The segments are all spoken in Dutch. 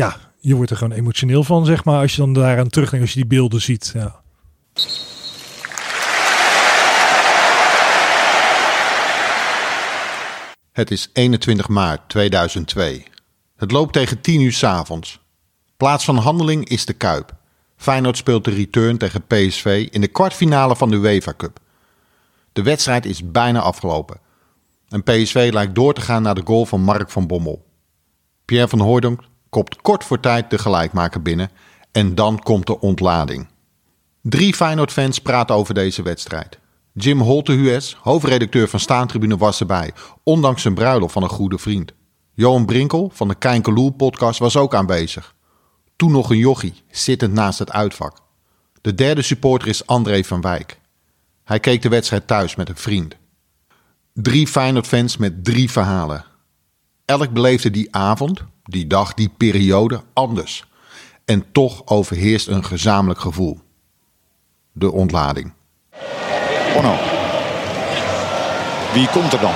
ja, je wordt er gewoon emotioneel van, zeg maar. Als je dan daaraan terugdenkt, als je die beelden ziet. Ja. Het is 21 maart 2002. Het loopt tegen 10 uur 's avonds. Plaats van handeling is de Kuip. Feyenoord speelt de return tegen PSV in de kwartfinale van de UEFA Cup. De wedstrijd is bijna afgelopen. En PSV lijkt door te gaan naar de goal van Mark van Bommel. Pierre van Hooydonk kopt kort voor tijd de gelijkmaker binnen en dan komt de ontlading. Drie Feyenoord-fans praten over deze wedstrijd. Jim Holtehues, hoofdredacteur van Staantribune, was erbij, ondanks zijn bruiloft van een goede vriend. Johan Brinkel van de Kijnkeloel podcast was ook aanwezig. Toen nog een jochie, zittend naast het uitvak. De derde supporter is André van Wijk. Hij keek de wedstrijd thuis met een vriend. Drie Feyenoord-fans met drie verhalen. Elk beleefde die avond, die dag, die periode anders. En toch overheerst een gezamenlijk gevoel. De ontlading. Bono. Wie komt er dan?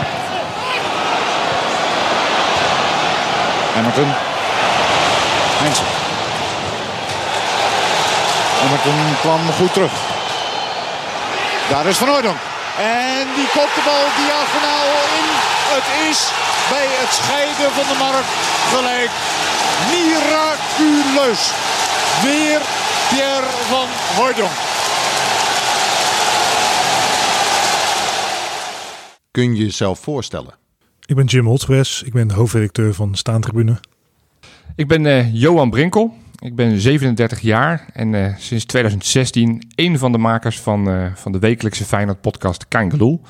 Hamilton. Heinzen. Hamilton kwam goed terug. Daar is Van Hooydonk. En die kopt de bal diagonaal in. Het is bij het scheiden van de markt gelijk. Miraculeus. Weer Pierre van Hooydonk. Kun je jezelf voorstellen? Ik ben Jim Holtgewes, ik ben hoofdredacteur van Staantribune. Ik ben uh, Johan Brinkel. Ik ben 37 jaar en uh, sinds 2016 een van de makers van, uh, van de wekelijkse Feyenoord podcast Kangeloel.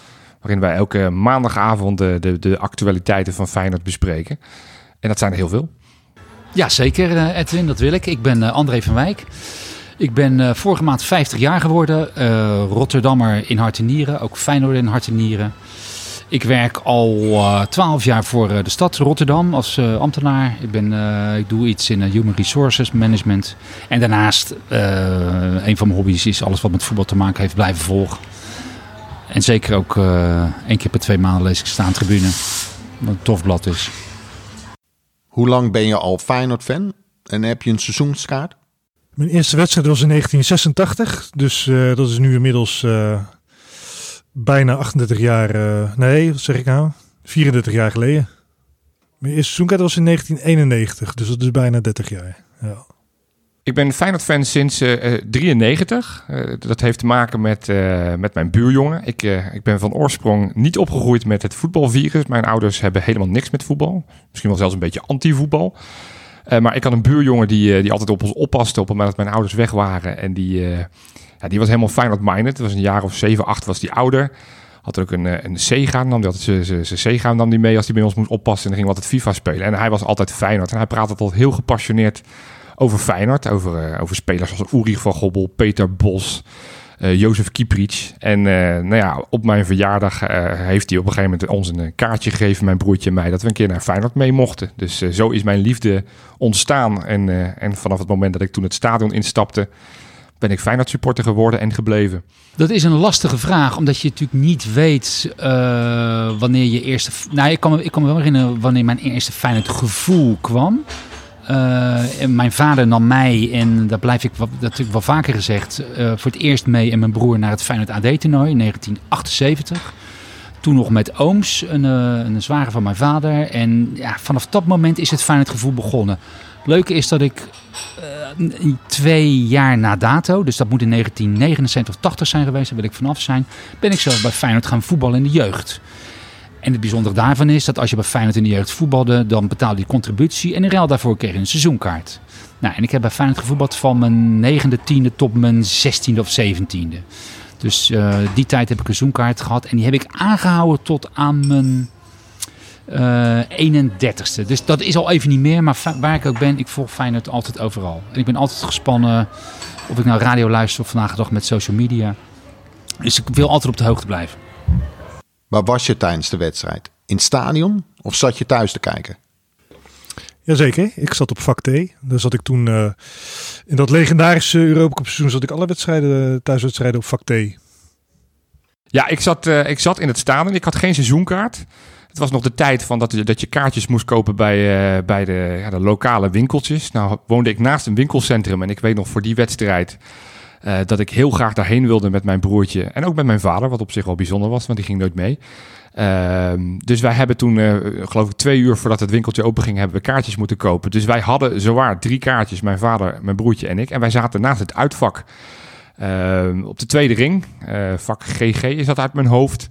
Waarin wij elke maandagavond de, de, de, actualiteiten van Feyenoord bespreken. En dat zijn er heel veel. Ja, zeker Edwin, dat wil ik. Ik ben André van Wijk. Ik ben vorige maand 50 jaar geworden. Rotterdammer in hart en nieren, ook Feyenoord in hart en nieren. Ik werk al twaalf uh, jaar voor uh, de stad Rotterdam als uh, ambtenaar. Ik, ben, ik doe iets in Human Resources Management. En daarnaast, een van mijn hobby's is alles wat met voetbal te maken heeft blijven volgen. En zeker ook één keer per twee maanden lees ik Staan Tribune. Wat een tof blad is. Hoe lang ben je al Feyenoord-fan? En heb je een seizoenskaart? Mijn eerste wedstrijd was in 1986. Dus dat is nu inmiddels bijna 38 jaar, uh, nee, wat zeg ik nou? 34 jaar geleden. Mijn eerste seizoenkaart was in 1991, dus dat is bijna 30 jaar. Ja. Ik ben Feyenoord-fan sinds uh, 93. Uh, dat heeft te maken met, met mijn buurjongen. Ik, ik ben van oorsprong niet opgegroeid met het voetbalvirus. Mijn ouders hebben helemaal niks met voetbal. Misschien wel zelfs een beetje anti-voetbal. maar ik had een buurjongen die, die altijd op ons oppaste op het moment dat mijn ouders weg waren. En die die was helemaal Feyenoord-minded. Het was een jaar of 7, 8 was die ouder. Had ook een, een Sega, nam die altijd zijn Sega nam die mee als hij bij ons moest oppassen. En dan ging wat het FIFA spelen. En hij was altijd Feyenoord. En hij praatte altijd heel gepassioneerd over Feyenoord. Over, uh, over spelers als Uri van Gobbel, Peter Bos, uh, Jozef. En nou ja, op mijn verjaardag heeft hij op een gegeven moment ons een kaartje gegeven, mijn broertje en mij, dat we een keer naar Feyenoord mee mochten. Dus zo is mijn liefde ontstaan. En, en vanaf het moment dat ik toen het stadion instapte, ben ik Feyenoord supporter geworden en gebleven? Dat is een lastige vraag, omdat je natuurlijk niet weet uh, wanneer je eerste... Nou, ik kan, ik kan wel herinneren wanneer mijn eerste Feyenoord gevoel kwam. En mijn vader nam mij, en dat blijf ik wat, natuurlijk wel vaker gezegd, uh, voor het eerst mee en mijn broer naar het Feyenoord AD-toernooi in 1978. Toen nog met ooms, een, een zware van mijn vader. En ja, vanaf dat moment is het Feyenoord gevoel begonnen. Leuke is dat ik uh, twee jaar na dato, dus dat moet in 1979 of 80 zijn geweest, daar wil ik vanaf zijn, ben ik zelf bij Feyenoord gaan voetballen in de jeugd. En het bijzondere daarvan is dat als je bij Feyenoord in de jeugd voetbalde, dan betaalde je contributie en in ruil daarvoor kreeg je een seizoenkaart. Nou, en ik heb bij Feyenoord gevoetbald van mijn negende, tiende tot mijn zestiende of zeventiende. Dus uh, die tijd heb ik een seizoenkaart gehad en die heb ik aangehouden tot aan mijn uh, 31ste. Dus dat is al even niet meer. Maar waar ik ook ben, ik volg Feyenoord altijd overal. En ik ben altijd gespannen of ik nou radio luister of vandaag de dag met social media. Dus ik wil altijd op de hoogte blijven. Waar was je tijdens de wedstrijd? In het stadion of zat je thuis te kijken? Jazeker, ik zat op vak T. Daar zat ik toen uh, in dat legendarische Europa Cup seizoen zat ik alle wedstrijden, thuiswedstrijden op vak T. Ja, ik zat, uh, ik zat in het stadion. Ik had geen seizoenkaart. Het was nog de tijd van dat, dat je kaartjes moest kopen bij, uh, bij de, ja, de lokale winkeltjes. Nou woonde ik naast een winkelcentrum en ik weet nog voor die wedstrijd uh, dat ik heel graag daarheen wilde met mijn broertje. En ook met mijn vader, wat op zich wel bijzonder was, want die ging nooit mee. Uh, dus wij hebben toen, uh, geloof ik, twee uur voordat het winkeltje open ging, hebben we kaartjes moeten kopen. Dus wij hadden zowaar drie kaartjes, mijn vader, mijn broertje en ik. En wij zaten naast het uitvak uh, op de tweede ring. vak GG is dat uit mijn hoofd.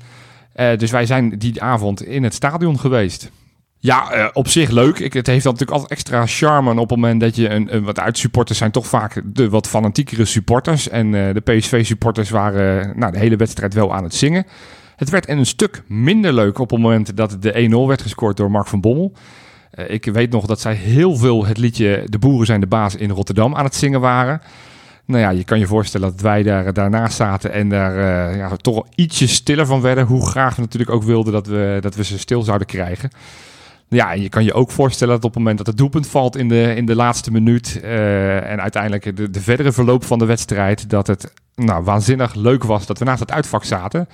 Dus wij zijn die avond in het stadion geweest. Ja, uh, op zich leuk. Het heeft natuurlijk altijd extra charme op het moment dat je een, een wat uitsupporters zijn toch vaak de wat fanatiekere supporters. En uh, de PSV-supporters waren nou, de hele wedstrijd wel aan het zingen. Het werd een stuk minder leuk op het moment dat de 1-0 werd gescoord door Mark van Bommel. ik weet nog dat zij heel veel het liedje De Boeren zijn de baas in Rotterdam aan het zingen waren. Nou ja, je kan je voorstellen dat wij daar, daarnaast zaten en daar ja, toch ietsje stiller van werden. Hoe graag we natuurlijk ook wilden dat we, dat we ze stil zouden krijgen. Ja, je kan je ook voorstellen dat op het moment dat het doelpunt valt in de, in de laatste minuut uh, en uiteindelijk de, de verdere verloop van de wedstrijd, dat het nou, waanzinnig leuk was dat we naast het uitvak zaten.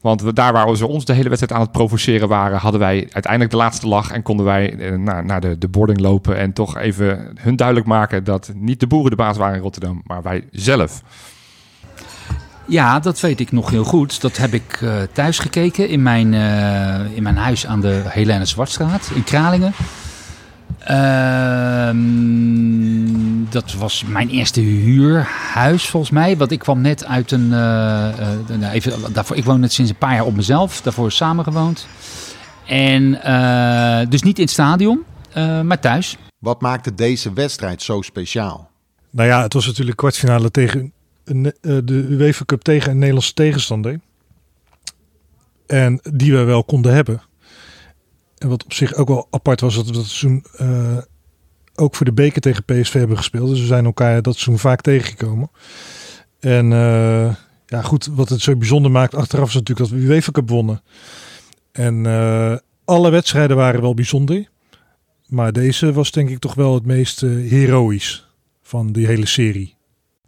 Want daar waar we ons de hele wedstrijd aan het provoceren waren, hadden wij uiteindelijk de laatste lach en konden wij uh, naar, de, de boarding lopen en toch even hun duidelijk maken dat niet de boeren de baas waren in Rotterdam, maar wij zelf. Ja, dat weet ik nog heel goed. Dat heb ik uh, thuis gekeken in mijn, uh, in mijn huis aan de Helene Zwartstraat in Kralingen. Uh, dat was mijn eerste huurhuis volgens mij. Want ik kwam net uit een. Uh, even, daarvoor, ik woon net sinds een paar jaar op mezelf. Daarvoor samengewoond. En dus niet in het stadion, maar thuis. Wat maakte deze wedstrijd zo speciaal? Nou ja, het was natuurlijk kwartfinale tegen een, de UEFA Cup tegen een Nederlandse tegenstander. En die we wel konden hebben. En wat op zich ook wel apart was, dat we dat seizoen uh, ook voor de beker tegen PSV hebben gespeeld. Dus we zijn elkaar dat seizoen vaak tegengekomen. En uh, ja, goed, wat het zo bijzonder maakt achteraf is natuurlijk dat we UEFA Cup wonnen. En uh, alle wedstrijden waren wel bijzonder. Maar deze was denk ik toch wel het meest heroïs van die hele serie.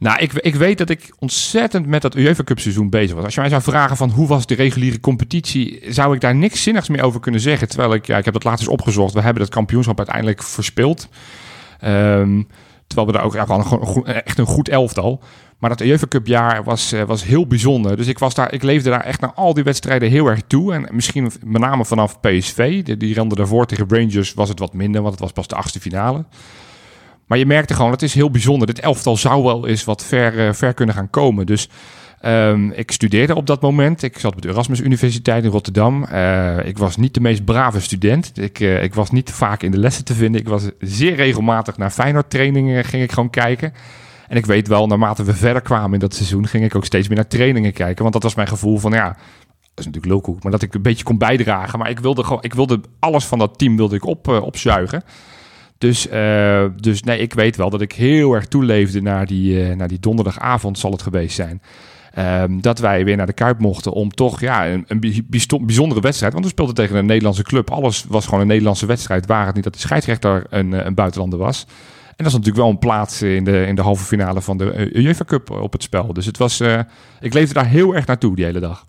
Nou, ik, ik weet dat ik ontzettend met dat UEFA Cup seizoen bezig was. Als je mij zou vragen van hoe was de reguliere competitie, zou ik daar niks zinnigs meer over kunnen zeggen. Terwijl ik, ja, ik heb dat laatst eens opgezocht. We hebben dat kampioenschap uiteindelijk verspeeld. Um, terwijl we daar ook echt een goed elftal. Maar dat UEFA Cup jaar was, uh, was heel bijzonder. Dus ik, was daar, ik leefde daar echt naar al die wedstrijden heel erg toe. En misschien met name vanaf PSV. Die, die daarvoor tegen Rangers was het wat minder, want het was pas de achtste finale. Maar je merkte gewoon, het is heel bijzonder. Dit elftal zou wel eens wat ver, uh, ver kunnen gaan komen. Dus um, ik studeerde op dat moment. Ik zat op de Erasmus Universiteit in Rotterdam. Uh, ik was niet de meest brave student. Ik, uh, ik was niet vaak in de lessen te vinden. Ik was zeer regelmatig naar Feyenoord trainingen ging ik gewoon kijken. En ik weet wel, naarmate we verder kwamen in dat seizoen, ging ik ook steeds meer naar trainingen kijken. Want dat was mijn gevoel van, ja, dat is natuurlijk lulkoek, maar dat ik een beetje kon bijdragen. Maar ik wilde gewoon, ik wilde alles van dat team wilde ik op, opzuigen. Dus, uh, dus nee, ik weet wel dat ik heel erg toeleefde naar die, uh, naar die donderdagavond zal het geweest zijn. Um, dat wij weer naar de Kuip mochten om toch ja, een, een bijzondere wedstrijd. Want we speelden tegen een Nederlandse club. Alles was gewoon een Nederlandse wedstrijd. Waar het niet dat de scheidsrechter een, eh, een buitenlander was. En dat is natuurlijk wel een plaats in de, in de halve finale van de UEFA Cup op het spel. Dus het was, ik leefde daar heel erg naartoe die hele dag.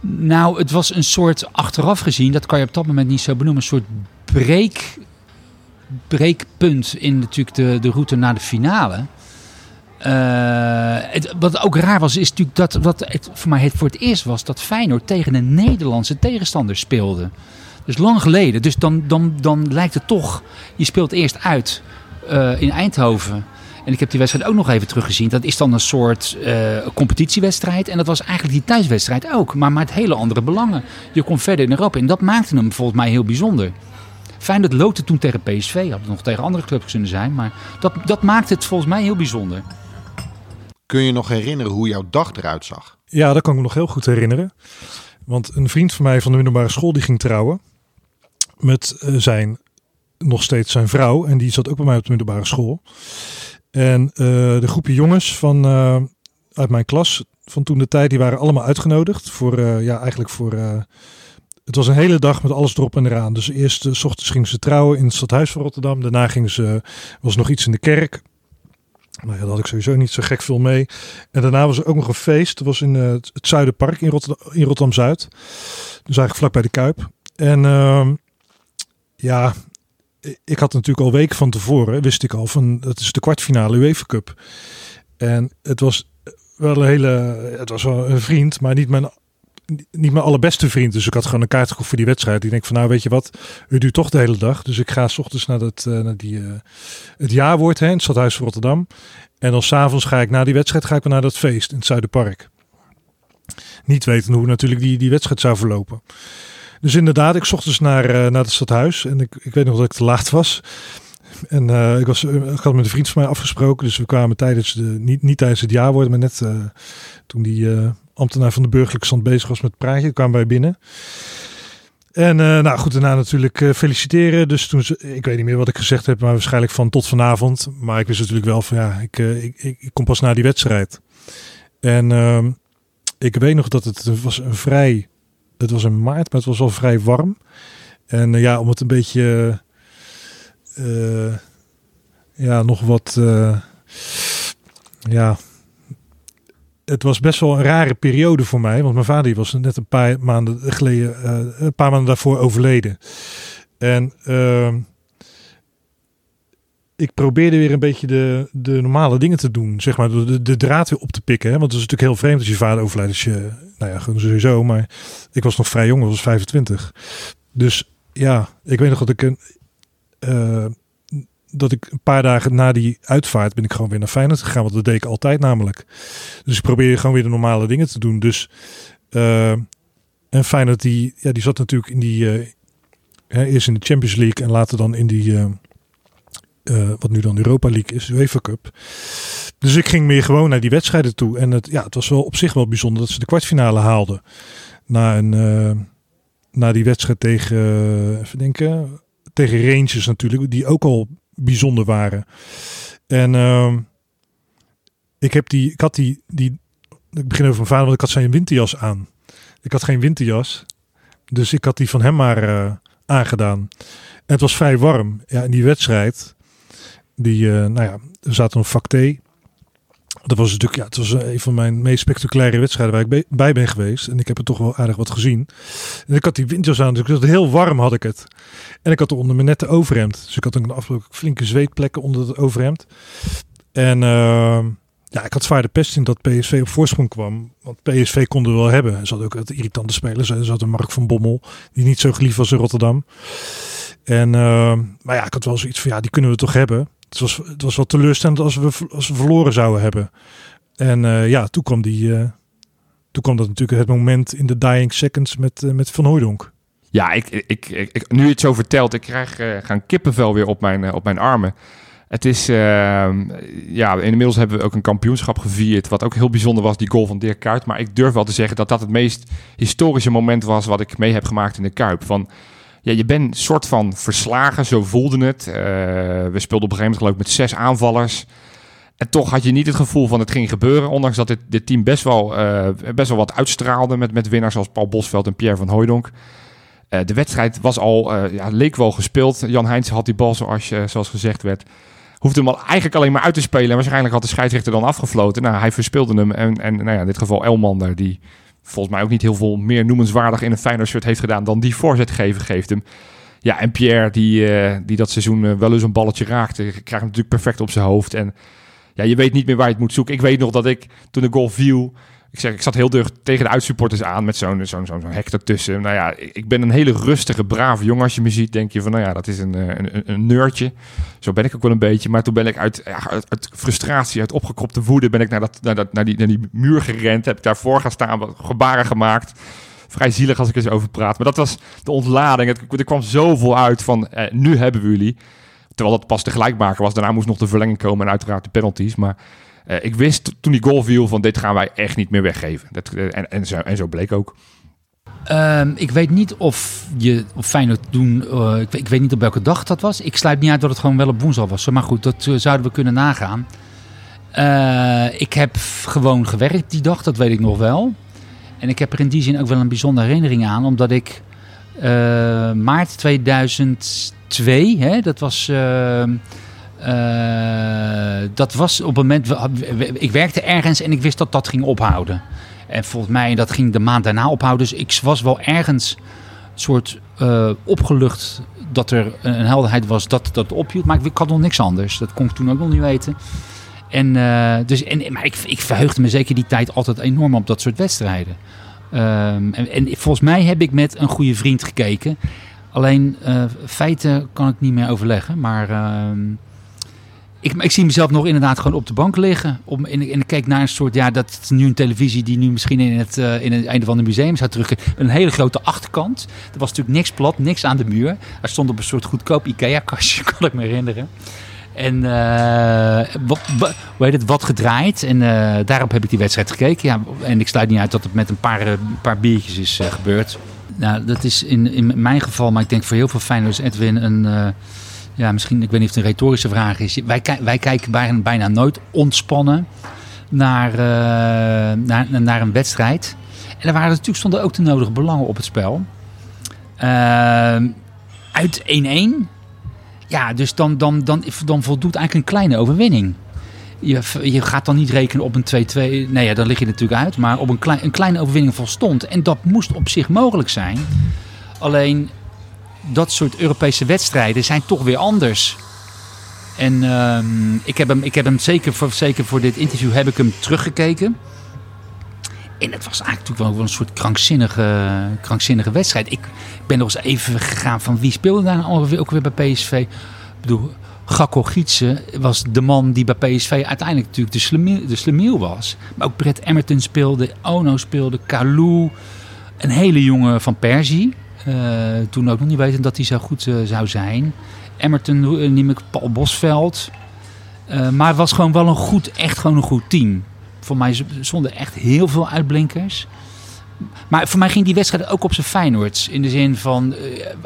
Nou, het was een soort, achteraf gezien, dat kan je op dat moment niet zo benoemen, een soort break breekpunt in natuurlijk de, de route naar de finale. Uh, het, wat ook raar was, is natuurlijk dat wat het voor mij het voor het eerst was dat Feyenoord tegen een Nederlandse tegenstander speelde. Dus lang geleden. Dus dan, dan, dan lijkt het toch, je speelt eerst uit uh, in Eindhoven. En ik heb die wedstrijd ook nog even teruggezien. Dat is dan een soort uh, competitiewedstrijd. En dat was eigenlijk die thuiswedstrijd ook. Maar met hele andere belangen. Je komt verder in Europa. En dat maakte hem volgens mij heel bijzonder. Fijn dat loodde toen tegen PSV. Had het nog tegen andere clubs kunnen zijn. Maar dat, dat maakt het volgens mij heel bijzonder. Kun je nog herinneren hoe jouw dag eruit zag? Ja, dat kan ik me nog heel goed herinneren. Want een vriend van mij van de middelbare school die ging trouwen. Met uh, zijn, nog steeds zijn vrouw. En die zat ook bij mij op de middelbare school. En uh, de groepje jongens van, uh, uit mijn klas van toen de tijd, die waren allemaal uitgenodigd. Voor, ja, eigenlijk voor het was een hele dag met alles erop en eraan. Dus eerst uh, s ochtends gingen ze trouwen in het stadhuis van Rotterdam. Daarna gingen ze, was nog iets in de kerk. Nou ja, daar had ik sowieso niet zo gek veel mee. En daarna was er ook nog een feest. Dat was in uh, het Zuiderpark in, Rotterdam, in Rotterdam-Zuid. Dus eigenlijk vlak bij de Kuip. En ehm, ja, ik had natuurlijk al weken van tevoren, wist ik al van, dat is de kwartfinale UEFA Cup. En het was wel een hele, het was wel een vriend, maar niet mijn, niet mijn allerbeste vriend. Dus ik had gewoon een kaart gekocht voor die wedstrijd. Ik denk van, nou weet je wat, het duurt toch de hele dag. Dus ik ga s ochtends naar, dat, eh, naar die, eh, het jaarwoord het stadhuis van Rotterdam. En dan s'avonds ga ik na die wedstrijd ga ik naar dat feest in het Zuiderpark. Niet weten hoe natuurlijk die, die wedstrijd zou verlopen. Dus inderdaad, ik zocht dus naar, eh, naar het stadhuis. En ik, ik weet nog dat ik te laat was. En ik, was, ik had met een vriend van mij afgesproken. Dus we kwamen tijdens de, niet, niet tijdens het jaarwoord, maar net toen die ambtenaar van de burgerlijke stand bezig was met praatje, kwamen wij binnen. En eh, nou goed, daarna natuurlijk eh, feliciteren. Dus toen, ze- ik weet niet meer wat ik gezegd heb, maar waarschijnlijk van tot vanavond. Maar ik wist natuurlijk wel van ja, ik, eh, ik, ik, kom pas na die wedstrijd. En ehm, ik weet nog dat het, was een vrij, het was in maart, maar het was wel vrij warm. En ja, om het een beetje, ja, nog wat, ja, het was best wel een rare periode voor mij. Want mijn vader was net een paar maanden geleden, eh, een paar maanden daarvoor overleden. En ehm, ik probeerde weer een beetje de, de normale dingen te doen. Zeg maar, de, de, draad weer op te pikken. Hè? Want het is natuurlijk heel vreemd als je vader overlijdt. Als je, nou ja, gewoon sowieso. Maar ik was nog vrij jong, ik was 25. Dus ja, ik weet nog dat ik een... eh, dat ik een paar dagen na die uitvaart ben ik gewoon weer naar Feyenoord gegaan. Want dat deed ik altijd namelijk. Dus ik probeerde gewoon weer de normale dingen te doen. Dus eh, en Feyenoord die, ja, die zat natuurlijk in die eh, eerst in de Champions League en later dan in die eh, wat nu dan Europa League is, UEFA Cup. Dus ik ging meer gewoon naar die wedstrijden toe. En het, ja, het was wel op zich wel bijzonder dat ze de kwartfinale haalden. Na, een, na die wedstrijd tegen, even denken, tegen Rangers natuurlijk, die ook al bijzonder waren. En ehm, ik, heb die, ik had die, die, ik begin over mijn vader, want ik had zijn winterjas aan. Ik had geen winterjas, dus ik had die van hem maar eh, aangedaan. En het was vrij warm. Ja, in die wedstrijd, die, eh, nou ja, er zat een vak thee. Dat was natuurlijk, ja, het was een van mijn meest spectaculaire wedstrijden waar ik bij ben geweest. En ik heb er toch wel aardig wat gezien. En ik had die winterjas aan, dus ik heel warm had ik het. En ik had er onder mijn nette overhemd. Dus ik had ook een afgelopen flinke zweetplekken onder het overhemd. En ehm, ja, ik had zwaar de pest in dat PSV op voorsprong kwam. Want PSV konden wel hebben. Ze hadden ook wat irritante spelers. Ze hadden Mark van Bommel, die niet zo geliefd was in Rotterdam. En, ehm, maar ja, ik had wel zoiets van, ja, die kunnen we toch hebben. Het was, het was wel teleurstellend als we, als we verloren zouden hebben. En eh, ja, toen kwam, die, eh, toen kwam dat natuurlijk het moment in de dying seconds met, eh, met Van Hooijdonk. Ja, ik, ik, ik, nu je het zo vertelt, ik krijg gaan kippenvel weer op mijn, op mijn armen. Het is, ehm, ja, inmiddels hebben we ook een kampioenschap gevierd, wat ook heel bijzonder was, die goal van Dirk Kuyt. Maar ik durf wel te zeggen dat dat het meest historische moment was wat ik mee heb gemaakt in de Kuip. Van, ja, je bent soort van verslagen, zo voelde het. Eh, we speelden op een gegeven moment geloof ik met zes aanvallers. En toch had je niet het gevoel van het ging gebeuren. Ondanks dat dit, dit team best wel, eh, best wel wat uitstraalde met, met winnaars als Paul Bosveld en Pierre van Hooijdonk. Eh, de wedstrijd was al, ja, leek wel gespeeld. Jan Heijns had die bal, zoals, zoals gezegd werd. Hoefde hem al eigenlijk alleen maar uit te spelen. En waarschijnlijk had de scheidsrechter dan afgefloten. Nou, hij verspeelde hem. En, en nou ja, in dit geval Elmander, die volgens mij ook niet heel veel meer noemenswaardig in een Feyenoord shirt heeft gedaan dan die voorzet geven, geeft hem. Ja, en Pierre, die, eh, die dat seizoen eh, wel eens een balletje raakte, krijgt hem natuurlijk perfect op zijn hoofd. En ja, je weet niet meer waar je het moet zoeken. Ik weet nog dat ik, toen de goal viel, ik zeg, ik zat heel dicht tegen de uitsupporters aan met zo'n zo'n zo'n hek ertussen. Nou ja, ik ben een hele rustige, brave jongen. Als je me ziet, denk je van, nou ja, dat is een, eh, een, een, nerdje. Zo ben ik ook wel een beetje. Maar toen ben ik uit, uit, frustratie, uit opgekropte woede, ben ik naar, dat, naar, dat, naar, die, naar die muur gerend. Heb ik daarvoor gaan staan, gebaren gemaakt. Vrij zielig als ik eens over praat. Maar dat was de ontlading. Het, er kwam zoveel uit van, eh, nu hebben we jullie. Terwijl dat pas tegelijk maken was. Daarna moest nog de verlenging komen en uiteraard de penalties. Maar eh, ik wist toen die goal viel van dit gaan wij echt niet meer weggeven. Dat, eh, en, en, zo, bleek ook. Ehm, ik weet niet of je of Feyenoord doen. eh, ik, weet- niet op welke dag dat was. Ik sluit niet uit dat het gewoon wel op woensdag was. Maar goed, dat zouden we kunnen nagaan. Ik heb gewoon gewerkt die dag, dat weet ik nog wel. En ik heb er in die zin ook wel een bijzondere herinnering aan, omdat ik maart 2002, hè, dat was. Eh, eh, dat was op het moment. Ik werkte ergens en ik wist dat dat ging ophouden. En volgens mij dat ging de maand daarna ophouden. Dus ik was wel ergens soort uh, opgelucht dat er een helderheid was dat dat ophield. Maar ik, had nog niks anders. Dat kon ik toen ook nog niet weten. En, uh, dus, en, maar ik, ik verheugde me zeker die tijd altijd enorm op dat soort wedstrijden. Um, en, en, volgens mij heb ik met een goede vriend gekeken. Alleen uh, feiten kan ik niet meer overleggen. Maar uh, ik, ik, zie mezelf nog inderdaad gewoon op de bank liggen. Om, en, ik keek naar een soort, ja, dat is nu een televisie die nu misschien in het, uh, in het einde van het museum zou terug. Een hele grote achterkant. Er was natuurlijk niks plat, niks aan de muur. Er stond op een soort goedkoop IKEA-kastje, kan ik me herinneren. En uh, wat, hoe heet het, wat gedraaid. En uh, daarop heb ik die wedstrijd gekeken. Ja, en ik sluit niet uit dat het met een paar, een paar biertjes is gebeurd. Nou, dat is in, in mijn geval, maar ik denk voor heel veel Feyenoorders, Edwin, een... ja, misschien, ik weet niet of het een retorische vraag is. Wij, wij kijken bijna, bijna nooit ontspannen naar, naar, naar een wedstrijd. En er waren natuurlijk stonden ook de nodige belangen op het spel. uit 1-1 ja, dus dan, dan, dan, dan voldoet eigenlijk een kleine overwinning. Je, je gaat dan niet rekenen op een 2-2. Nee, ja, dan lig je natuurlijk uit. Maar op een, klein, een kleine overwinning volstond. En dat moest op zich mogelijk zijn. Alleen dat soort Europese wedstrijden zijn toch weer anders. En uh, ik heb hem, ik heb hem zeker, voor, zeker voor dit interview heb ik hem teruggekeken. En het was eigenlijk wel een soort krankzinnige, krankzinnige wedstrijd. Ik ben nog eens even gegaan van wie speelde daar nou ook weer bij PSV. Ik bedoel, Gakko Gietsen was de man die bij PSV uiteindelijk natuurlijk de slemiel, de slemiel was. Maar ook Brett Emmerton speelde, Ono speelde, Kalou. Een hele jonge van Persie. Uh, toen ook nog niet weten dat hij zo goed uh, zou zijn. Emmerton, uh, neem ik Paul Bosveld. maar het was gewoon wel een goed, echt gewoon een goed team voor mij zonder echt heel veel uitblinkers. Maar voor mij ging die wedstrijd ook op zijn Feyenoords. In de zin van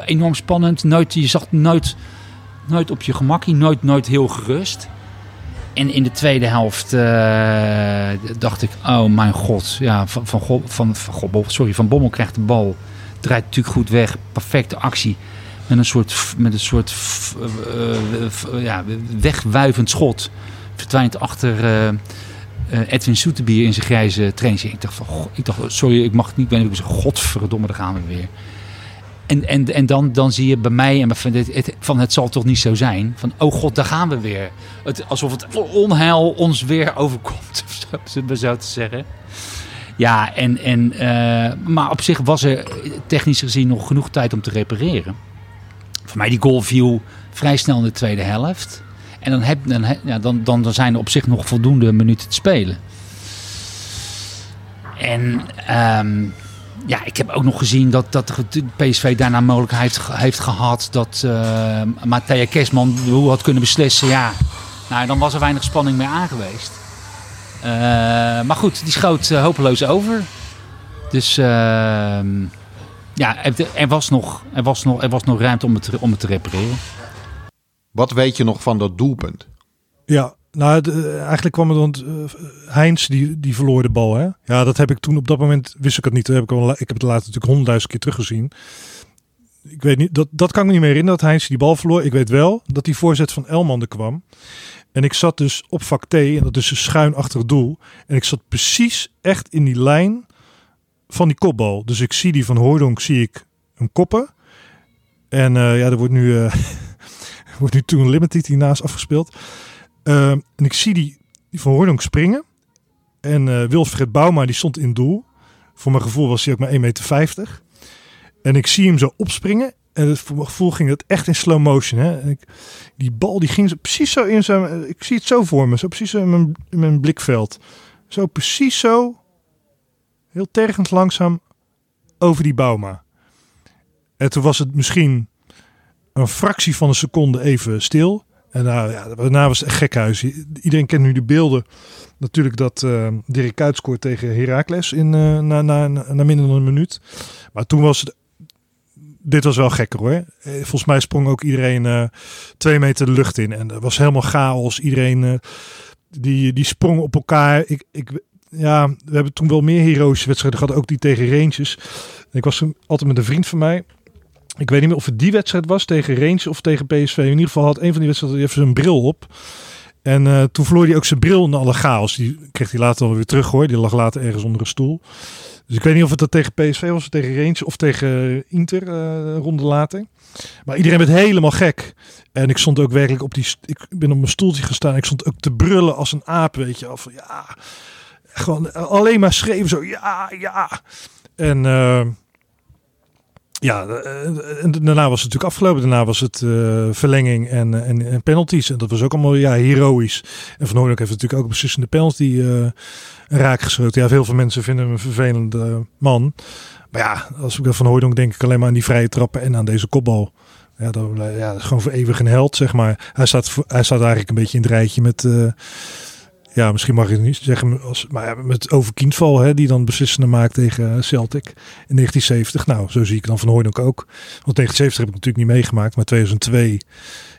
enorm spannend. Nooit, je zag nooit, nooit op je gemakkie. Nooit, nooit heel gerust. En in de tweede helft dacht ik, oh mijn god. Ja, van, van, van, van, sorry, van Bommel krijgt de bal. Draait natuurlijk goed weg. Perfecte actie. Met een soort, met een soort uh, ja, wegwuivend schot. Verdwijnt achter uh, Edwin Soetebier in zijn grijze training. Ik dacht van, ik dacht, sorry, ik mag het niet. Ben ik godverdomme, daar gaan we weer. En, en, en dan, dan zie je bij mij en van het, het, van het zal toch niet zo zijn. Van oh god, daar gaan we weer. Het, alsof het onheil ons weer overkomt, we zo te zeggen. Ja, en, en, uh, maar op zich was er technisch gezien nog genoeg tijd om te repareren. Voor mij die goal viel vrij snel in de tweede helft. En dan, heb, dan, ja, dan, dan, dan zijn er op zich nog voldoende minuten te spelen. En um, ja, ik heb ook nog gezien dat, dat de PSV daarna mogelijkheid heeft gehad dat uh, Matthea Kesman hoe had kunnen beslissen. Ja, nou, dan was er weinig spanning meer aangeweest. Uh, maar goed, die schoot uh, hopeloos over. Dus uh, ja, er was, nog, er, was nog, er was nog ruimte om het, om het te repareren. Wat weet je nog van dat doelpunt? Ja, nou, de, eigenlijk kwam het, want uh, Heinz die, die verloor de bal. Hè? Ja, dat heb ik toen op dat moment, wist ik het niet. heb ik, al, ik heb het later natuurlijk honderdduizend keer teruggezien. Ik weet niet, dat, dat kan ik me niet meer herinneren dat Heinz die bal verloor. Ik weet wel dat die voorzet van Elman er kwam. En ik zat dus op vak T, en dat is dus schuin achter doel. En ik zat precies echt in die lijn van die kopbal. Dus ik zie die van Hoordonk, zie ik een koppen. En uh, ja, er wordt nu... Uh, wordt nu toen Limited hiernaast afgespeeld. Uh, en ik zie die, die van Hoordonk springen. En uh, Wilfred Bouma die stond in doel. Voor mijn gevoel was hij ook maar 1,50 meter. En ik zie hem zo opspringen. En mijn gevoel ging het echt in slow motion. Hè? Ik, die bal die ging precies zo in zijn... Ik zie het zo voor me. Zo precies in mijn, in mijn blikveld. Zo precies zo. Heel tergend langzaam over die Bouma. En toen was het misschien een fractie van een seconde even stil. En nou, ja, daarna was het echt gekhuis. Iedereen kent nu de beelden. Natuurlijk dat uh, Dirk Kuyt scoort tegen Heracles in, uh, na, na, na minder dan een minuut. Maar toen was het... Dit was wel gekker hoor. Eh, volgens mij sprong ook iedereen uh, twee meter de lucht in. En er was helemaal chaos. Iedereen die, die sprong op elkaar. Ik, ik, ja, we hebben toen wel meer heroïsche wedstrijden gehad. Ook die tegen Rangers. Ik was altijd met een vriend van mij. Ik weet niet meer of het die wedstrijd was tegen Rangers of tegen PSV. In ieder geval had een van die wedstrijden even zijn bril op. En eh, toen verloor hij ook zijn bril in alle chaos. Die kreeg hij later weer terug hoor. Die lag later ergens onder een stoel. Dus ik weet niet of het dat tegen PSV was, tegen Rangers of tegen Inter uh, ronde later. Maar iedereen werd helemaal gek. En ik stond ook werkelijk op die. Ik ben op mijn stoeltje gestaan. Ik stond ook te brullen als een aap, weet je. Of ja, gewoon alleen maar schreeuwen zo. Ja, ja. En. Ja, en daarna was het natuurlijk afgelopen. Daarna was het uh, verlenging en, en, en, penalties. En dat was ook allemaal ja, heroïs. En Van Hooydonk heeft natuurlijk ook beslissende penalty uh, raak geschoten. Ja, veel van mensen vinden hem een vervelende man. Maar ja, als ik Van Hooydonk denk ik alleen maar aan die vrije trappen en aan deze kopbal. Ja, dat, ja, dat is gewoon voor eeuwig een held, zeg maar. Hij staat, hij staat eigenlijk een beetje in het rijtje met... ja, misschien mag ik het niet zeggen, als, maar ja, met over Kindval, hè, die dan beslissende maakt tegen Celtic in 1970. Nou, zo zie ik dan Van Hooydonk ook. Want 1970 heb ik natuurlijk niet meegemaakt, maar 2002,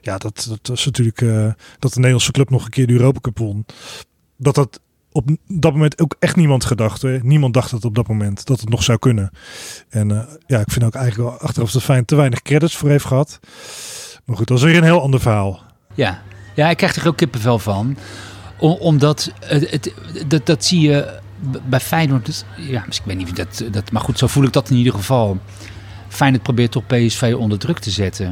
ja, dat, dat was natuurlijk uh, dat de Nederlandse club nog een keer de Europa Cup won. Dat dat op dat moment ook echt niemand gedacht. Hè? Niemand dacht het op dat moment dat het nog zou kunnen. En uh, ja, ik vind ook eigenlijk wel achteraf dat Fijn te weinig credits voor heeft gehad. Maar goed, dat is weer een heel ander verhaal. Ja, ja ik krijg er ook kippenvel van. Om, omdat het, dat, zie je bij Feyenoord. Dus, ja, ik weet niet of dat, dat. Maar goed, zo voel ik dat in ieder geval. Feyenoord probeert toch PSV onder druk te zetten.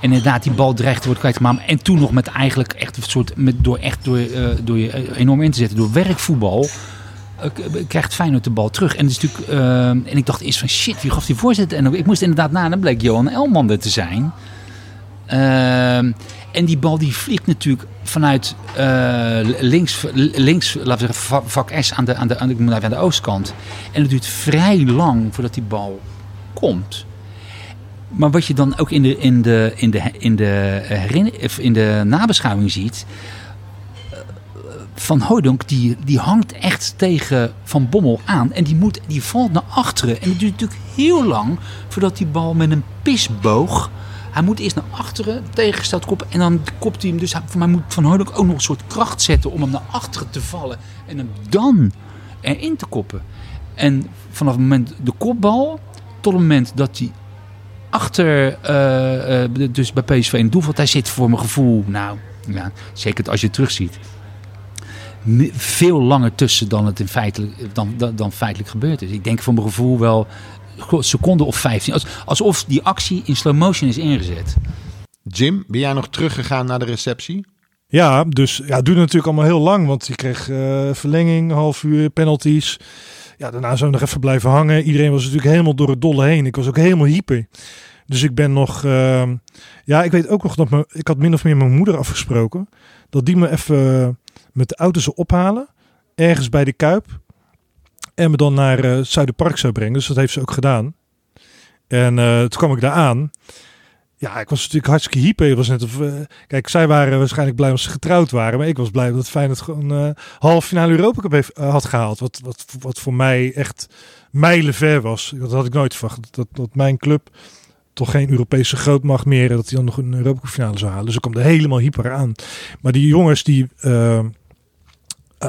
En inderdaad, die bal dreigt te worden kwijtgemaakt. En toen nog met eigenlijk echt een soort. Met, door, echt door, uh, door je enorm in te zetten. Door werkvoetbal. Uh, krijgt Feyenoord de bal terug. En, is natuurlijk, en ik dacht eerst van shit, wie gaf die voorzet? En ik moest inderdaad na. En dan bleek Johan Elman er te zijn. En die bal die vliegt natuurlijk vanuit links, links, laten we zeggen, vak S aan de, aan de, aan de, aan de oostkant. En het duurt vrij lang voordat die bal komt. Maar wat je dan ook in de, in de, in de, in de, in de nabeschouwing ziet. Van Hooydonk die, die hangt echt tegen Van Bommel aan. En die, moet, die valt naar achteren. En het duurt natuurlijk heel lang voordat die bal met een pisboog. Hij moet eerst naar achteren, tegengesteld koppen. En dan kopt hij hem. Dus voor mij moet Van Hooydonk ook nog een soort kracht zetten om hem naar achteren te vallen. En hem dan erin te koppen. En vanaf het moment de kopbal tot het moment dat hij achter, uh, uh, dus bij PSV in Doelveld, hij zit voor mijn gevoel, nou, ja, zeker als je het terugziet, veel langer tussen dan het in feitelijk, dan, dan, dan feitelijk gebeurd is. Ik denk voor mijn gevoel wel seconde of 15. alsof die actie in slow motion is ingezet. Jim, ben jij nog teruggegaan naar de receptie? Ja, dus ja, het duurde natuurlijk allemaal heel lang, want je kreeg uh, verlenging, half uur, penalties. Ja, daarna zijn we nog even blijven hangen. Iedereen was natuurlijk helemaal door het dolle heen. Ik was ook helemaal hyper. Dus ik ben nog. Uh, ja, ik weet ook nog dat me, ik had min of meer mijn moeder afgesproken. Dat die me even met de auto zou ophalen. Ergens bij de Kuip. En me dan naar uh, Zuiderpark zou brengen. Dus dat heeft ze ook gedaan. En uh, toen kwam ik daar aan. Ja, ik was natuurlijk hartstikke hyper. Was net of, uh, kijk, zij waren waarschijnlijk blij omdat ze getrouwd waren. Maar ik was blij dat Feyenoord gewoon uh, half finale Europa Cup heeft, had gehaald. Wat, wat, wat voor mij echt mijlenver was. Dat had ik nooit verwacht. Dat, dat mijn club toch geen Europese grootmacht meer. Dat hij dan nog een Europa Cup finale zou halen. Dus ik kwam er helemaal hyper aan. Maar die jongens die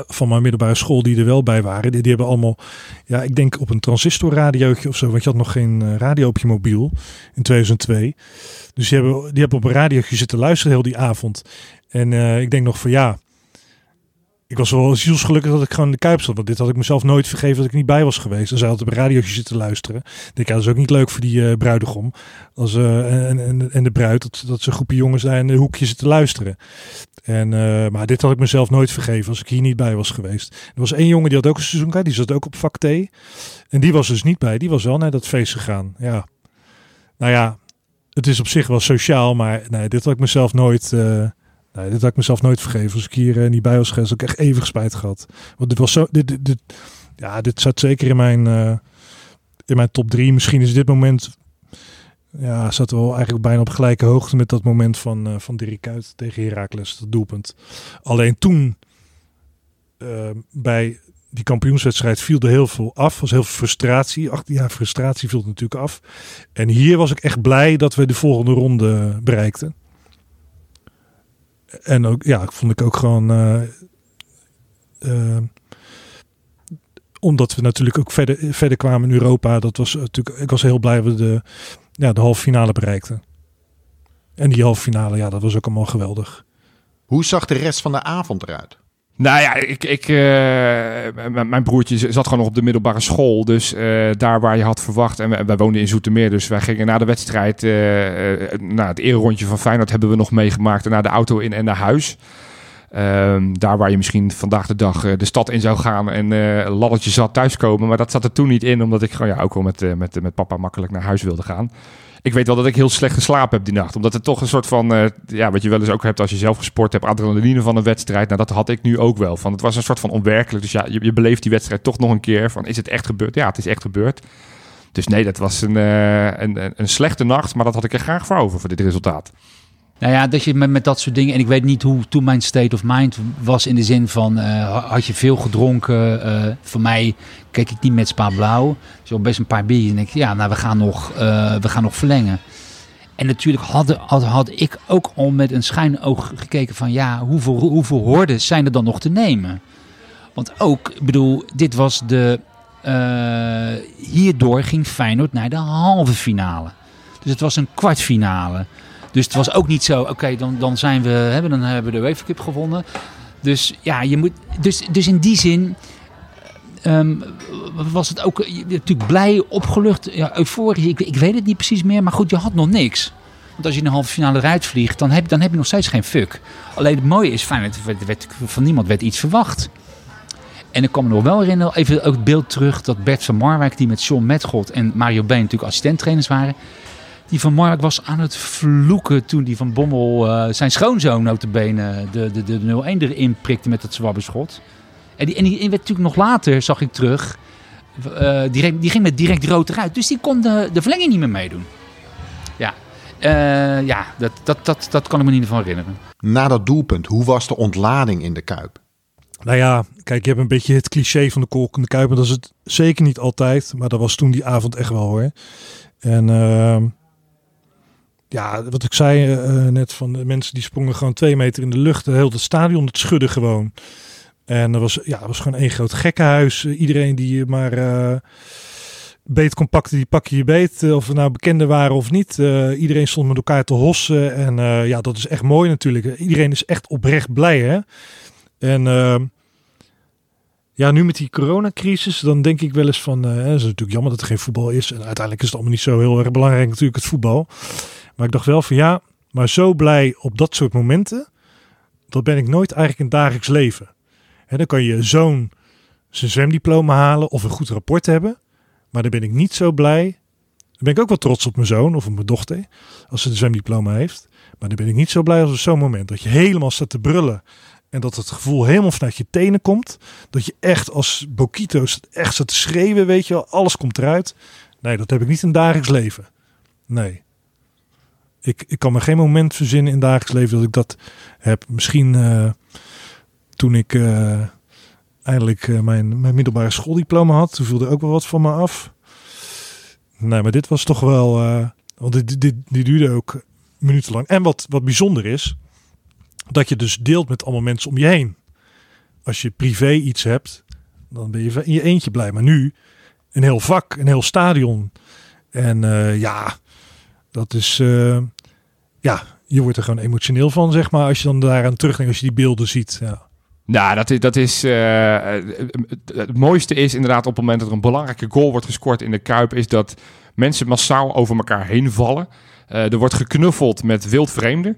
van mijn middelbare school die er wel bij waren. Die, hebben allemaal, ja, ik denk op een transistorradiootje of zo. Want je had nog geen uh, radio op je mobiel in 2002. Dus die hebben, die hebben op een radiootje zitten luisteren heel die avond. En uh, ik denk nog van ja, ik was wel zielsgelukkig dat ik gewoon in de Kuip zat. Want dit had ik mezelf nooit vergeven dat ik niet bij was geweest. En zij had op een radiootje zitten luisteren. Ik denk, ja, dat is ook niet leuk voor die uh, bruidegom. Als, uh, en, en, en de bruid, dat, dat ze groepje jongens daar in een hoekje zitten luisteren. En, uh, maar dit had ik mezelf nooit vergeven als ik hier niet bij was geweest. Er was één jongen die had ook een seizoenkaart. Die zat ook op vak T. En die was dus niet bij. Die was wel naar dat feest gegaan. Ja. Nou ja, het is op zich wel sociaal. Maar nee, dit had ik mezelf nooit... Nee, dit had ik mezelf nooit vergeven. Als ik hier uh, niet bij was geweest, had ik echt even spijt gehad. Want dit was zo. Dit, ja, dit zat zeker in mijn, uh, in mijn top drie. Misschien is dit moment. Ja, zat wel eigenlijk bijna op gelijke hoogte met dat moment van, uh, van Dirk Kuyt tegen Heracles, dat doelpunt. Alleen toen, bij die kampioenswedstrijd, viel er heel veel af. was heel veel frustratie. Ach, ja, frustratie viel natuurlijk af. En hier was ik echt blij dat we de volgende ronde bereikten en ook, ja, vond ik ook gewoon. Uh, uh, omdat we natuurlijk ook verder, verder kwamen in Europa. Dat was natuurlijk, ik was heel blij dat we de, ja, de halve finale bereikten. En die halve finale, ja, dat was ook allemaal geweldig. Hoe zag de rest van de avond eruit? Nou ja, ik, ik, uh, mijn broertje zat gewoon nog op de middelbare school. Dus uh, daar waar je had verwacht. En wij, woonden in Zoetermeer. Dus wij gingen na de wedstrijd. Uh, nou, het rondje van Feyenoord hebben we nog meegemaakt. En naar de auto in en naar huis. Um, daar waar je misschien vandaag de dag de stad in zou gaan. En uh, laddertje zat thuiskomen. Maar dat zat er toen niet in. Omdat ik gewoon ja, ook wel met, met, met papa makkelijk naar huis wilde gaan ik weet wel dat ik heel slecht geslapen heb die nacht. Omdat het toch een soort van, uh, ja, wat je wel eens ook hebt als je zelf gesport hebt, adrenaline van een wedstrijd. Nou, dat had ik nu ook wel. Van, het was een soort van onwerkelijk. Dus ja, je, je beleeft die wedstrijd toch nog een keer. Van, is het echt gebeurd? Ja, het is echt gebeurd. Dus nee, dat was een, uh, een, een slechte nacht. Maar dat had ik er graag voor over, voor dit resultaat. Nou ja, dat je met, met dat soort dingen. En ik weet niet hoe toen mijn state of mind was in de zin van uh, had je veel gedronken. Uh, voor mij keek ik niet met spa blauw. Dus best een paar bier. En ik ja, nou we gaan nog, uh, we gaan nog verlengen. En natuurlijk had, had, had ik ook al met een schuin oog gekeken van ja, hoeveel, hoeveel hordes zijn er dan nog te nemen? Want ook, ik bedoel, dit was de. hierdoor ging Feyenoord naar de halve finale. Dus het was een kwartfinale. Dus het was ook niet zo, oké, dan, dan zijn we, hebben, dan hebben we de UEFA Cup gewonnen. Dus ja, je moet, dus, dus in die zin um, was het ook natuurlijk blij, opgelucht, ja, euforisch. Ik, ik weet het niet precies meer, maar goed, je had nog niks. Want als je in de halve finale eruit vliegt, dan heb, dan heb je nog steeds geen fuck. Alleen het mooie is, fijn, werd, van niemand werd iets verwacht. En ik kan me nog wel herinneren, even ook het beeld terug, dat Bert van Marwijk, die met John Metgod en Mario Been natuurlijk assistenttrainers waren die van Mark was aan het vloeken toen die van Bommel uh, zijn schoonzoon notabene de, de, de 0-1 erin prikte met het zwabberschot. En die, en die werd natuurlijk nog later, zag ik terug, uh, direct, die ging met direct rood eruit. Dus die kon de, de verlenging niet meer meedoen. Ja, uh, ja dat, dat, dat, dat kan ik me niet van herinneren. Na dat doelpunt, hoe was de ontlading in de Kuip? Nou ja, kijk, je hebt een beetje het cliché van de kolk in de Kuip. En dat is het zeker niet altijd. Maar dat was toen die avond echt wel hoor. En... Uh, ja, wat ik zei uh, net van de mensen die sprongen gewoon twee meter in de lucht. Heel het stadion het schudden gewoon. En er was, ja, er was gewoon één groot gekkenhuis. iedereen die maar beet kon die pak je je beet. of we nou bekenden waren of niet. Iedereen stond met elkaar te hossen. En ja, dat is echt mooi natuurlijk. Iedereen is echt oprecht blij hè. En ehm, ja, nu met die coronacrisis, dan denk ik wel eens van... het is natuurlijk jammer dat er geen voetbal is. En uiteindelijk is het allemaal niet zo heel erg belangrijk natuurlijk het voetbal. Maar ik dacht wel van ja, maar zo blij op dat soort momenten, dat ben ik nooit eigenlijk in dagelijks leven. En dan kan je zoon zijn zwemdiploma halen of een goed rapport hebben. Maar dan ben ik niet zo blij. Dan ben ik ook wel trots op mijn zoon of op mijn dochter, als ze een zwemdiploma heeft. Maar dan ben ik niet zo blij als op zo'n moment. Dat je helemaal staat te brullen. En dat het gevoel helemaal vanuit je tenen komt. Dat je echt als Bokito's echt staat te schreeuwen, weet je wel. Alles komt eruit. Nee, dat heb ik niet in dagelijks leven. Nee ik, ik kan me geen moment verzinnen in het dagelijks leven dat ik dat heb. Misschien uh, toen ik uh, eindelijk uh, mijn, mijn middelbare schooldiploma had, toen viel er ook wel wat van me af. Nee, maar dit was toch wel, want dit, dit, dit duurde ook minutenlang. En wat, wat bijzonder is, dat je dus deelt met allemaal mensen om je heen. Als je privé iets hebt, dan ben je in je eentje blij. Maar nu een heel vak, een heel stadion. En ja, dat is, ja, je wordt er gewoon emotioneel van, zeg maar, als je dan daaraan terugdenkt, als je die beelden ziet. Ja. Nou, dat is, dat is uh, het mooiste is inderdaad op het moment dat er een belangrijke goal wordt gescoord in de Kuip, is dat mensen massaal over elkaar heen vallen. Uh, er wordt geknuffeld met wildvreemden.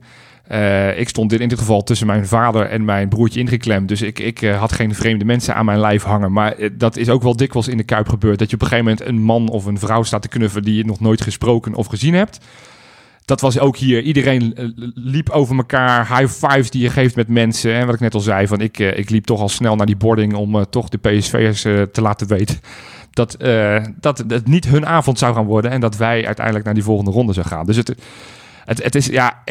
Uh, ik stond in dit geval tussen mijn vader en mijn broertje ingeklemd. Dus ik, ik had geen vreemde mensen aan mijn lijf hangen. Maar dat is ook wel dikwijls in de Kuip gebeurd. Dat je op een gegeven moment een man of een vrouw staat te knuffelen die je nog nooit gesproken of gezien hebt dat was ook hier. Iedereen eh, liep over elkaar. High fives die je geeft met mensen. En wat ik net al zei, van ik, eh, ik liep toch al snel naar die boarding om uh, toch de PSV'ers uh, te laten weten dat, dat het niet hun avond zou gaan worden. En dat wij uiteindelijk naar die volgende ronde zou gaan. Dus het, het, het is, ja,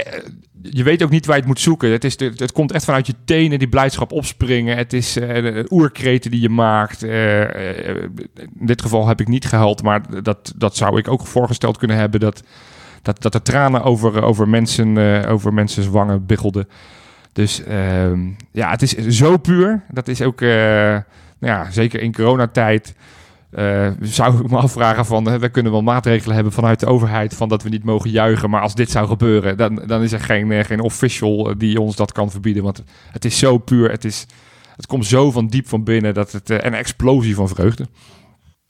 je weet ook niet waar je het moet zoeken. Het, is, het, het komt echt vanuit je tenen, die blijdschap opspringen. Het is de oerkreten die je maakt. in dit geval heb ik niet gehuild, maar dat, dat zou ik ook voorgesteld kunnen hebben. Dat dat, dat er tranen over, over, mensen, uh, over mensen's wangen biggelden. Dus uh, ja, het is zo puur. Dat is ook, uh, ja, zeker in coronatijd, eh, zou ik me afvragen van, uh, we kunnen wel maatregelen hebben vanuit de overheid van dat we niet mogen juichen, maar als dit zou gebeuren, dan, dan is er geen, uh, geen official die ons dat kan verbieden, want het is zo puur, het, is, het komt zo van diep van binnen, dat het een explosie van vreugde.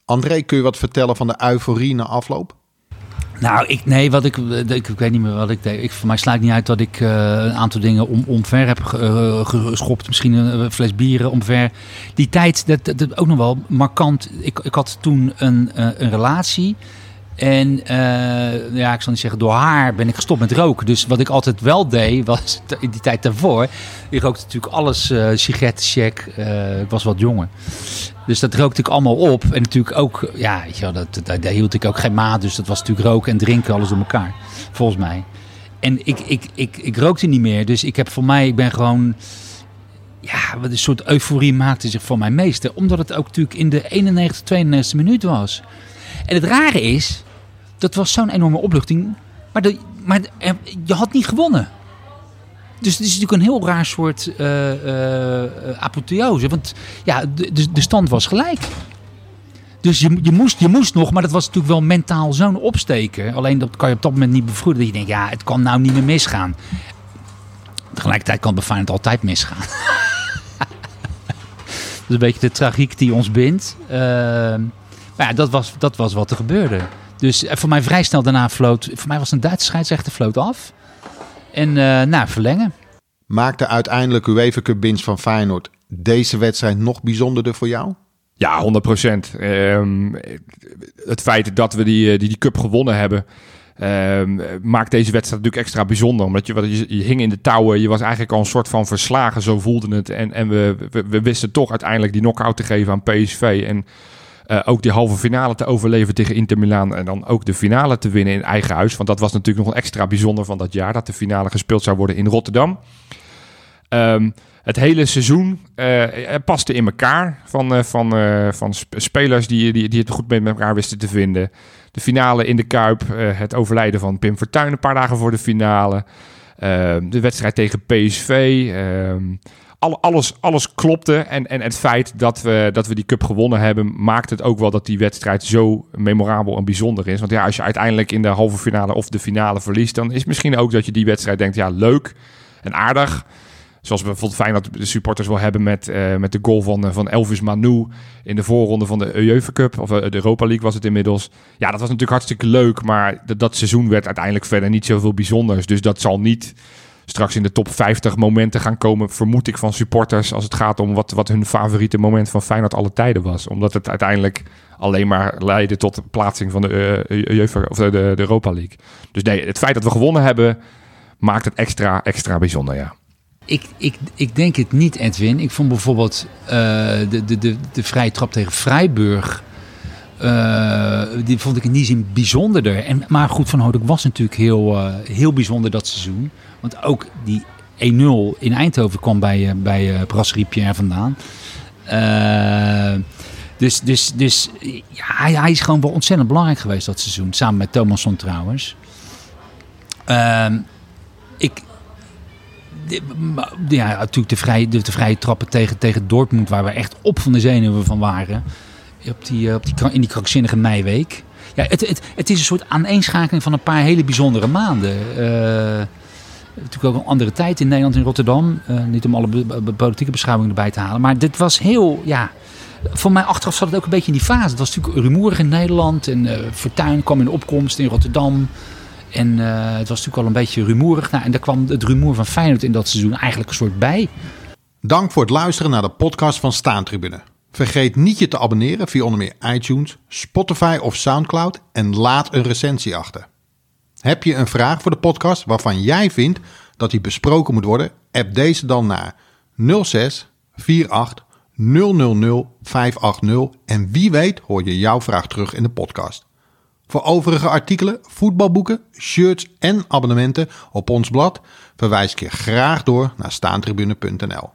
André, kun je wat vertellen van de euforie na afloop? Nou, ik, nee, wat ik, ik, ik weet niet meer wat ik deed. Ik, voor mij slaat niet uit dat ik uh, een aantal dingen om, omver heb uh, geschopt. Misschien een fles bieren omver. Die tijd, dat, dat, ook nog wel markant. Ik, ik had toen een, een relatie. En ja, ik zal niet zeggen, door haar ben ik gestopt met roken. Dus wat ik altijd wel deed, was in die tijd daarvoor. Ik rookte natuurlijk alles, uh, sigarettencheck. ik was wat jonger. Dus dat rookte ik allemaal op. En natuurlijk ook, ja, weet je wel, dat, daar hield ik ook geen maat. Dus dat was natuurlijk roken en drinken, alles door elkaar. Volgens mij. En ik, ik, ik, ik rookte niet meer. Dus ik heb voor mij, ik ben gewoon. Ja, een soort euforie maakte zich voor mij meester. Omdat het ook natuurlijk in de 91, 92 minuut was. En het rare is, dat was zo'n enorme opluchting. Maar, maar je had niet gewonnen. Dus het is natuurlijk een heel raar soort uh, apotheose. Want ja, de, de, stand was gelijk. Dus je, je, moest, je moest nog, maar dat was natuurlijk wel mentaal zo'n opsteken. Alleen dat kan je op dat moment niet bevroeden. Dat je denkt, ja, het kan nou niet meer misgaan. Tegelijkertijd kan bij altijd misgaan. dat is een beetje de tragiek die ons bindt. Uh, maar ja, dat was, dat was wat er gebeurde. Dus voor mij vrij snel daarna floot... Voor mij was een Duitse scheidsrechter floot af. En uh, nou, verlengen. Maakte uiteindelijk UEFA Cup winst van Feyenoord deze wedstrijd nog bijzonderder voor jou? Ja, 100 procent. Um, het feit dat we die, die, die cup gewonnen hebben... Um, maakt deze wedstrijd natuurlijk extra bijzonder. Omdat je, je, je, hing in de touwen. Je was eigenlijk al een soort van verslagen. Zo voelde het. En, en we, we, we wisten toch uiteindelijk die knock-out te geven aan PSV. En uh, ook die halve finale te overleven tegen Inter Milaan. En dan ook de finale te winnen in eigen huis. Want dat was natuurlijk nog een extra bijzonder van dat jaar. Dat de finale gespeeld zou worden in Rotterdam. Um, het hele seizoen uh, paste in elkaar. Van, van, van spelers die, die, die het goed met elkaar wisten te vinden. De finale in de Kuip. het overlijden van Pim Fortuyn een paar dagen voor de finale. Ehm, de wedstrijd tegen PSV. Alles, alles klopte. En, en het feit dat we, dat we die cup gewonnen hebben, maakt het ook wel dat die wedstrijd zo memorabel en bijzonder is. Want ja, als je uiteindelijk in de halve finale of de finale verliest, dan is misschien ook dat je die wedstrijd denkt, ja, leuk en aardig. Zoals bijvoorbeeld fijn dat de supporters wel hebben met, uh, met de goal van, van Elvis Manu in de voorronde van de UEFA Cup. Of uh, de Europa League was het inmiddels. Ja, dat was natuurlijk hartstikke leuk. Maar dat, dat seizoen werd uiteindelijk verder niet zoveel bijzonders. Dus dat zal niet straks in de top 50 momenten gaan komen, vermoed ik van supporters, als het gaat om wat, wat hun favoriete moment van Feyenoord alle tijden was. Omdat het uiteindelijk alleen maar leidde tot de plaatsing van de, uh, of de, de, Europa League. Dus nee, het feit dat we gewonnen hebben, maakt het extra, extra bijzonder, ja. Ik, ik, ik denk het niet, Edwin. Ik vond bijvoorbeeld uh, de, de, de, de vrije trap tegen Freiburg... Die vond ik in die zin bijzonderder. En, maar goed, Van Houdek was natuurlijk heel, heel bijzonder dat seizoen. Want ook die 1-0 in Eindhoven kwam bij, uh, bij uh, Brasserie Pierre vandaan. dus dus, dus ja, hij, hij, is gewoon wel ontzettend belangrijk geweest dat seizoen. Samen met Thomasson trouwens. Ehm, ik, ja, natuurlijk de vrije, de, de vrije trappen tegen, tegen Dortmund, waar we echt op van de zenuwen van waren op die, op die, in die krankzinnige meiweek. Ja, het, het, het is een soort aaneenschakeling van een paar hele bijzondere maanden. Uh, natuurlijk ook een andere tijd in Nederland, in Rotterdam. Uh, niet om alle politieke beschouwingen erbij te halen. Maar dit was heel, ja... Voor mij achteraf zat het ook een beetje in die fase. Het was natuurlijk rumoerig in Nederland. En uh, Fortuyn kwam in opkomst in Rotterdam. En uh, het was natuurlijk al een beetje rumoerig. Nou, en daar kwam het rumoer van Feyenoord in dat seizoen eigenlijk een soort bij. Dank voor het luisteren naar de podcast van Staantribune. Vergeet niet je te abonneren via onder meer iTunes, Spotify of Soundcloud en laat een recensie achter. Heb je een vraag voor de podcast waarvan jij vindt dat die besproken moet worden? App deze dan naar 06 48 000 580 en wie weet hoor je jouw vraag terug in de podcast. Voor overige artikelen, voetbalboeken, shirts en abonnementen op ons blad verwijs ik je graag door naar staantribune.nl.